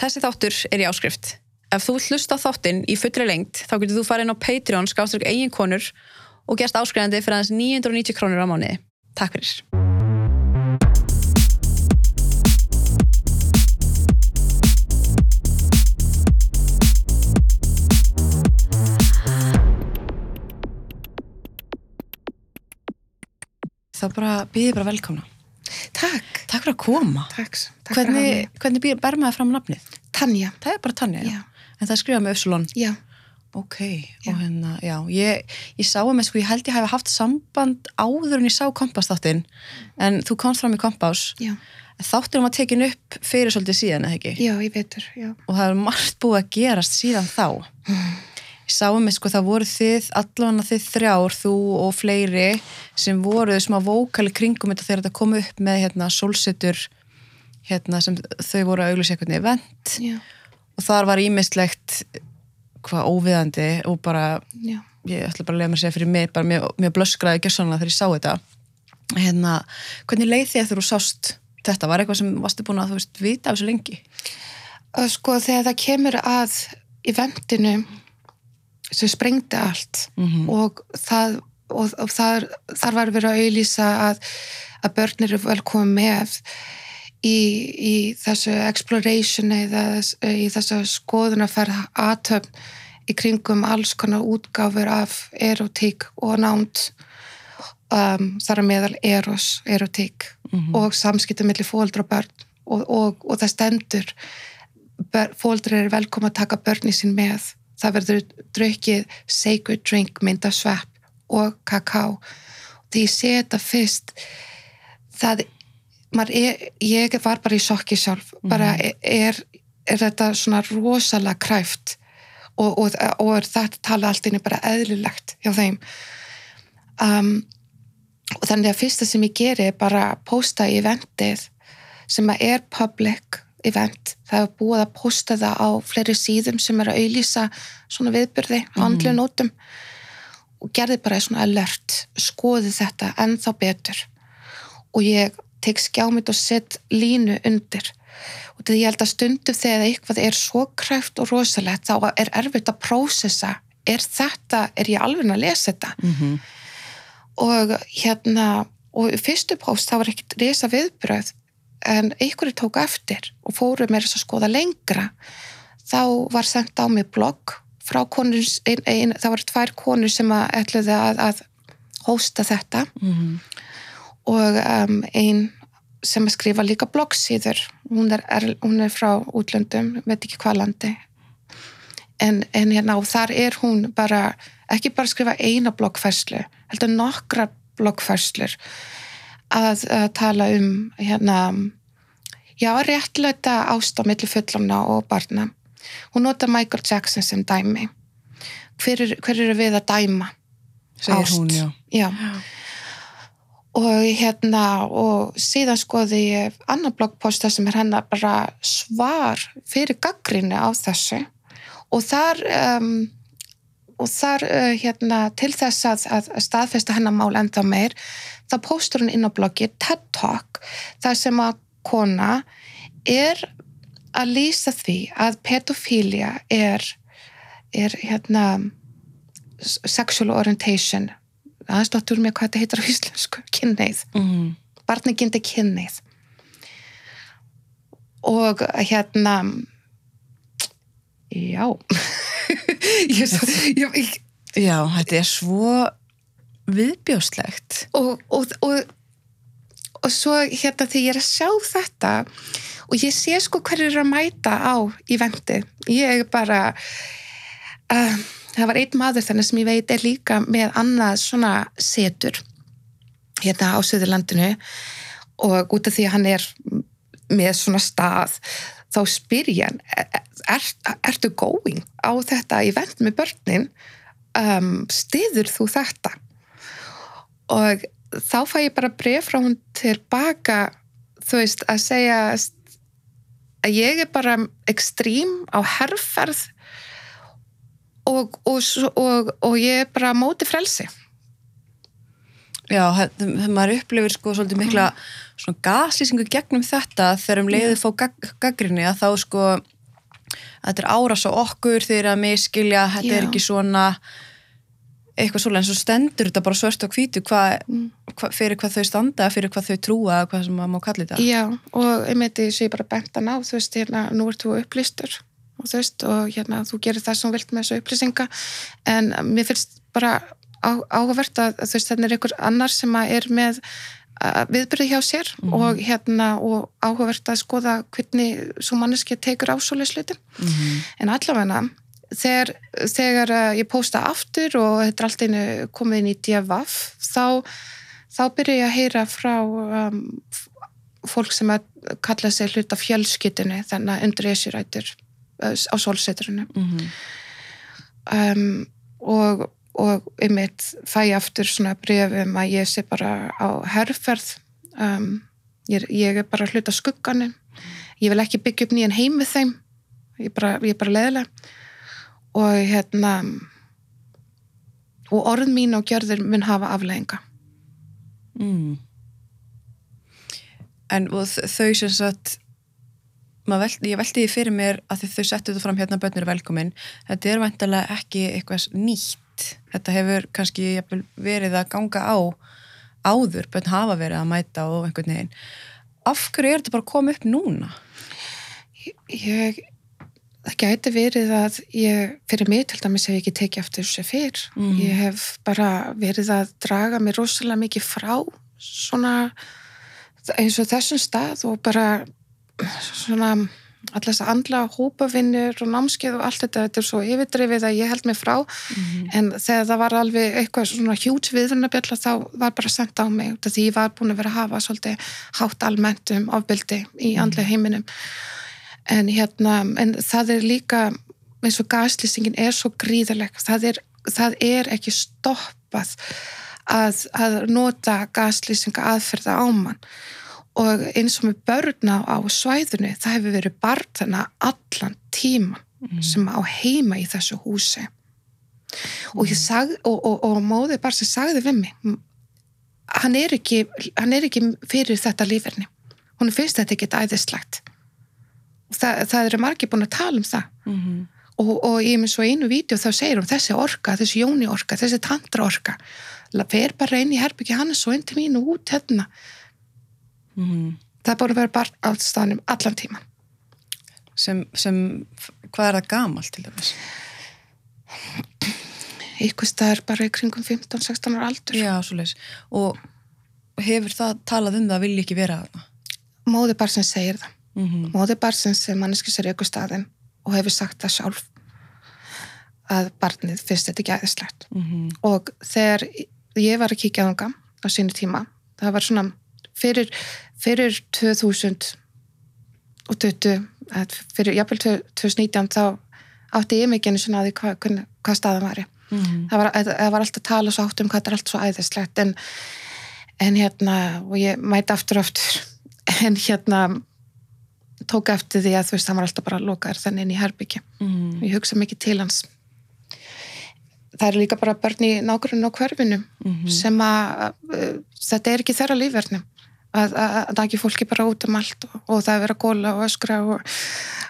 Þessi þáttur er í áskrift. Ef þú hlusta þáttinn í fullri lengt þá getur þú farið inn á Patreon skáströkk eigin konur og gerst áskrifandi fyrir aðeins 990 krónur á mánuði. Takk fyrir. Það bara býði bara velkomna. Takk. Takk fyrir að koma. Takk. takk að Hvernig, hvernig býr, ber maður fram nafnið? Tanja. Það er bara Tanja, já. Já. En það er skrifað með Össulon. Já. Ok, Já. og hérna, já, ég, ég sá um sko, ég held ég hafi haft samband áður en ég sá kompásþáttinn, en þú komst fram í kompás, Já. en þátturinn var tekin upp fyrir svolítið síðan, eða ekki? Já, ég veitur. Já. Og það er margt búið að gerast síðan þá. Ég sá um sko, það voru þið, allavega þið þrjár, þú og fleiri, sem voru smá vókali kringum þetta þegar þetta kom upp með hérna sólsetur, hérna sem þau voru að auglýsa eitthvað event Já. og þar var ímislegt hvað óviðandi og bara Já. ég ætla bara að lega mér að segja fyrir mig bara mjög, mjög blöskraði gjössanlega þegar ég sá þetta hérna, hvernig leið þið þegar þú sást þetta, var eitthvað sem varstu búin að þú veist, vita af þessu lengi sko þegar það kemur að eventinu sem sprengdi allt Mhm. og það og, og þar, þar var verið að auðlýsa að, að börn eru velkomin með í, í þessu exploration eða í þessu skoðunarferð aðtöfn í kringum alls konar útgáfur af erotík og nánd um, þar að meðal eros, erotík Mhm. og samskiptum millir fóldra og börn og, og, og það stendur fóldra eru velkom að taka börni sín með það verður drukkið sacred drink mynda svepp og kakao. Því ég sé þetta fyrst það er, ég var bara í sjokki sjálf. Bara er, er þetta svona rosalega kræft og, og, og er þetta tala allt inni bara eðlilegt hjá þeim. Um, og þannig að fyrsta sem ég geri er bara að posta í eventið sem að er public event, það er búið að posta það á fleiri síðum sem er að auðlýsa svona viðbyrði á andlu nótum og gerði bara svona alert skoði þetta ennþá betur. Og ég tek skjámið og set línu undir. Og því ég held að stundum þegar eitthvað er svo kræft og rosalegt þá er erfitt að prósessa er þetta, er ég alveg að lesa þetta? Mm og hérna og fyrstu post það var ekkert risa viðbröð en einhverju tók eftir og fóru mér þess að skoða lengra. Þá var sendt á mig blogg frá konur, ein, ein, það var tvær konur sem að ætluði að, að hósta þetta. -hmm. og um, ein sem að skrifa líka bloggsíður hún hún er frá útlöndum veit ekki hvað landi. En, en hérna og þar er hún bara ekki bara skrifa eina bloggfærslu heldur nokkra bloggfærslur að, að tala um hérna já, réttleita ást á milli fullamna og barna. Hún nota Michael Jackson sem dæmi. Hver, er, hver eru við að dæma segir Ást. hún, já. Já. Og hérna og síðan skoði ég annar bloggposta sem er hennar bara svar fyrir gaggrinni á þessu. Og þar um, og þar uh, hérna til þess að, að staðfesta hennar mál ennþá meir þá póstur hún inn á bloggi TED Talk þar sem að kona er að lýsa því að pedofília er er hérna sexual orientation. Aðeins dottur mér hvað þetta heitir á íslensku kynneið, mm barnigindi kynneið og hérna já ég, ég, ég, já, þetta er svo viðbjóslegt og, og, og, og svo hérna þegar ég er að sjá þetta og ég sé sko hverju er að mæta á í vendi ég er bara uh, það var einn maður þannig sem ég veit er líka með annað svona setur hérna á Suðurlandinu og út af því að hann er með svona stað þá spyr ég hann er, er, ertu going á þetta event með börnin? Um, stiður þú þetta? Og þá fæ ég bara bref frá hún tilbaka þú veist að segja að ég er bara ekstrím á herrferð og, og, og, og ég er bara móti frelsi Já, þegar maður upplifir sko svolítið mikla svona gaslýsingu gegnum þetta þegar um leiðið fá gag, gaggrinni að þá sko þetta er árás á okkur þeir að miskilja, þetta er Já. ekki svona eitthvað svolega, en svo stendur þetta bara svört og hvítu hvað, Mm. hva, fyrir hvað þau standa, fyrir hvað þau trúa, hvað sem maður má kalla þetta. Já, og einmitt því sem ég bara bent að ná, þú veist, hérna, nú ert þú upplýstur og þú veist, og hérna, þú gerir það sem vilt með þessu upplýsinga, en mér finnst bara á, áhugavert að þú veist, þannig er einhver annar sem er með uh, viðbyrði hjá sér Mhm. og hérna, og áhugavert að skoða hvernig svo manneski tekur á svoleiðis hlutin, Mhm. en allavega þegar, þegar uh, ég posta aftur og þetta er allt einu komið inn í DFF, þá þá byrja ég að heyra frá um, fólk sem að kalla sig hluta fjölskytinu þannig að undir esirætur á sólseturinu Mhm. um, og, og einmitt fæ ég aftur svona brefum að ég sé bara á herrferð um, ég, ég er bara hluta skugganum. Ég vil ekki byggja upp nýjan heim með þeim. Ég er bara, bara leðilega og hérna og orð mín og gjörður mun hafa afleðinga Mm. En þau sem sagt veldi, ég veldi því fyrir mér að þau settu þetta fram hérna bönnur velkomin. Þetta er væntalega ekki eitthvað nýtt þetta hefur kannski jafnvel, verið að ganga á áður, bönn hafa verið að mæta og einhvern veginn af hverju er þetta bara koma upp núna? ég það gæti verið að ég, fyrir mig til dæmis hef ég ekki tekið eftir þessu fyrr. Mhm. Ég hef bara verið að draga mér rosalega mikið frá svona eins og þessum stað og bara svona alltaf þess að andla hópavinnur og námskeið og allt þetta, þetta er svo yfirdrifið að ég held mig frá. En þegar það var alveg eitthvað svona hjút viðvunabjalla þá var bara sendt á mig því ég var búin að vera að hafa svolítið hátt almennt um ofbyldi í andlega heiminum. En hérna, en það er líka eins og gaslýsingin er svo gríðaleg, það er, það er ekki stoppað að, að nota gaslýsinga aðferða á mann og eins og með börna á svæðinu, það hefur verið barn þannig allan tíman sem á heima í þessu húsi. Og ég sag og, og, og móðið bara sem sagði við mig hann er ekki, hann er ekki fyrir þetta líferni. Hún finnst þetta ekki æðislegt. Og það, það eru margir búin að tala um það. Mhm. og, og ég með svo einu vídeo þá segir hún þessi orka, þessi jóni orka, þessi tantra orka fer bara inn í herbyggi hann svo inn til mín og út hérna Mhm. það er búin að vera bara á staðnum allan tíman sem, sem, hvað er það gamalt til dæmis? ykkur staðar bara í kringum 15-16 ára aldur Já, og hefur það talað um það að vilja ekki vera þarna? móði bara sem segir það Mhm. móði bara sem sem manneskis er ykkur staðin og hefur sagt það sjálf að barnið finnst þetta ekki æðislegt Mhm. og þegar ég var að kíkja þanga á sínu tíma, það var svona fyrir, fyrir 2000 og 20 eða fyrir jafnvel 2019 þá átti ég mikið svona að því hvað, hvað, hvað staðan var Mhm. það var, það var alltaf að tala svo átt um hvað þetta er allt svo æðislegt en, en hérna og ég mæti aftur og aftur en hérna tók eftir því að þú veist, hann var alltaf bara lokaður þannig inn í herbyggja Mhm. ég hugsa mikið til hans það eru líka bara börn í og hverfinu Mhm. sem að uh, þetta er ekki þeirra lífverðni að, að, að það ekki fólki bara út um allt og, og það er verið að góla og öskra og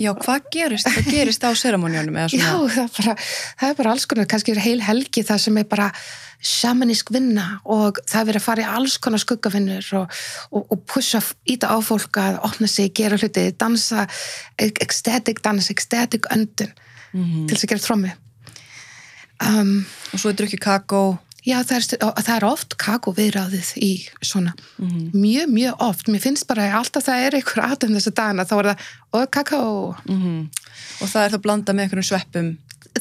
Já, hvað gerist? Hvað gerist á seramónjónum eða já, það er, bara, það er bara alls konar, kannski er heil helgi það sem er bara shamanísk vinna og það er verið að fara í alls konar skuggavinnur og, og, og pusha, íta á fólk að opna sig, gera hluti, dansa ecstatic dans, ecstatic öndun Mhm. til þess að gera trommu um, Og svo er drukkið kakó. Já, það er, það er oft kakó viðráðið í svona. Mhm. Mjög, mjög oft. Mér finnst bara að alltaf það er einhver aðum þessa dagana, þá er það, og kakó. Mhm. Og það er það blandað með einhverjum sveppum.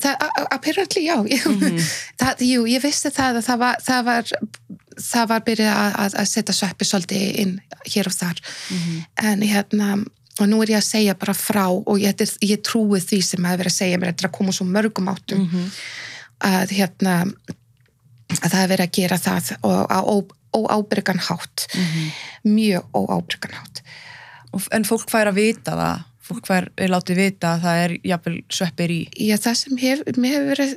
Það, apparently, já. Ég, Mhm. það, jú, ég vissi það að það var, það var, það var byrjað að, að, setja sveppi svolítið inn hér og þar. Mhm. En hérna, og nú er ég að segja bara frá og ég, ég trúi því sem að vera að segja mér, þetta er að koma svo mörgum áttum. Mhm. að hérna að það er verið að gera það og á ó- óábyrgan hátt Mhm. mjög óábyrgan hátt En fólk fær að vita það. Fólk fær er látið vita að það er jafnvel sveppir í. Já, það sem hef, mér hefur verið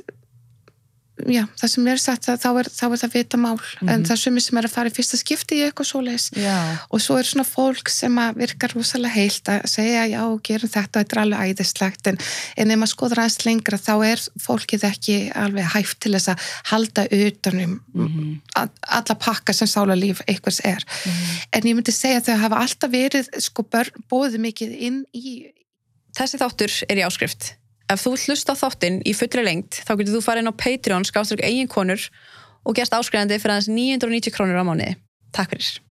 já, það sem er sagt þá er, þá er það vita mál en það er sumir sem er að fara í fyrsta skipti í eitthvað svoleiðis Já. og svo er svona fólk sem virkar rosalega heilt að segja já, gerum þetta, þetta er alveg æðislegt en, en ef maður skoður aðeins lengra þá er fólkið ekki alveg hæft til þess að halda utanum Mhm. a- alla pakka sem sálarlíf einhvers er en ég myndi segja að þau hafa alltaf verið sko bóðið mikið inn í Þessi þáttur er í áskrift. Ef þú hlusta þáttinn í fullri lengt, þá getur þú farið inn á Patreon, skáströk eigin konur og gerst áskrifandi fyrir aðeins 990 krónur á mánuði. Takk fyrir.